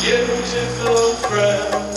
beautiful friend.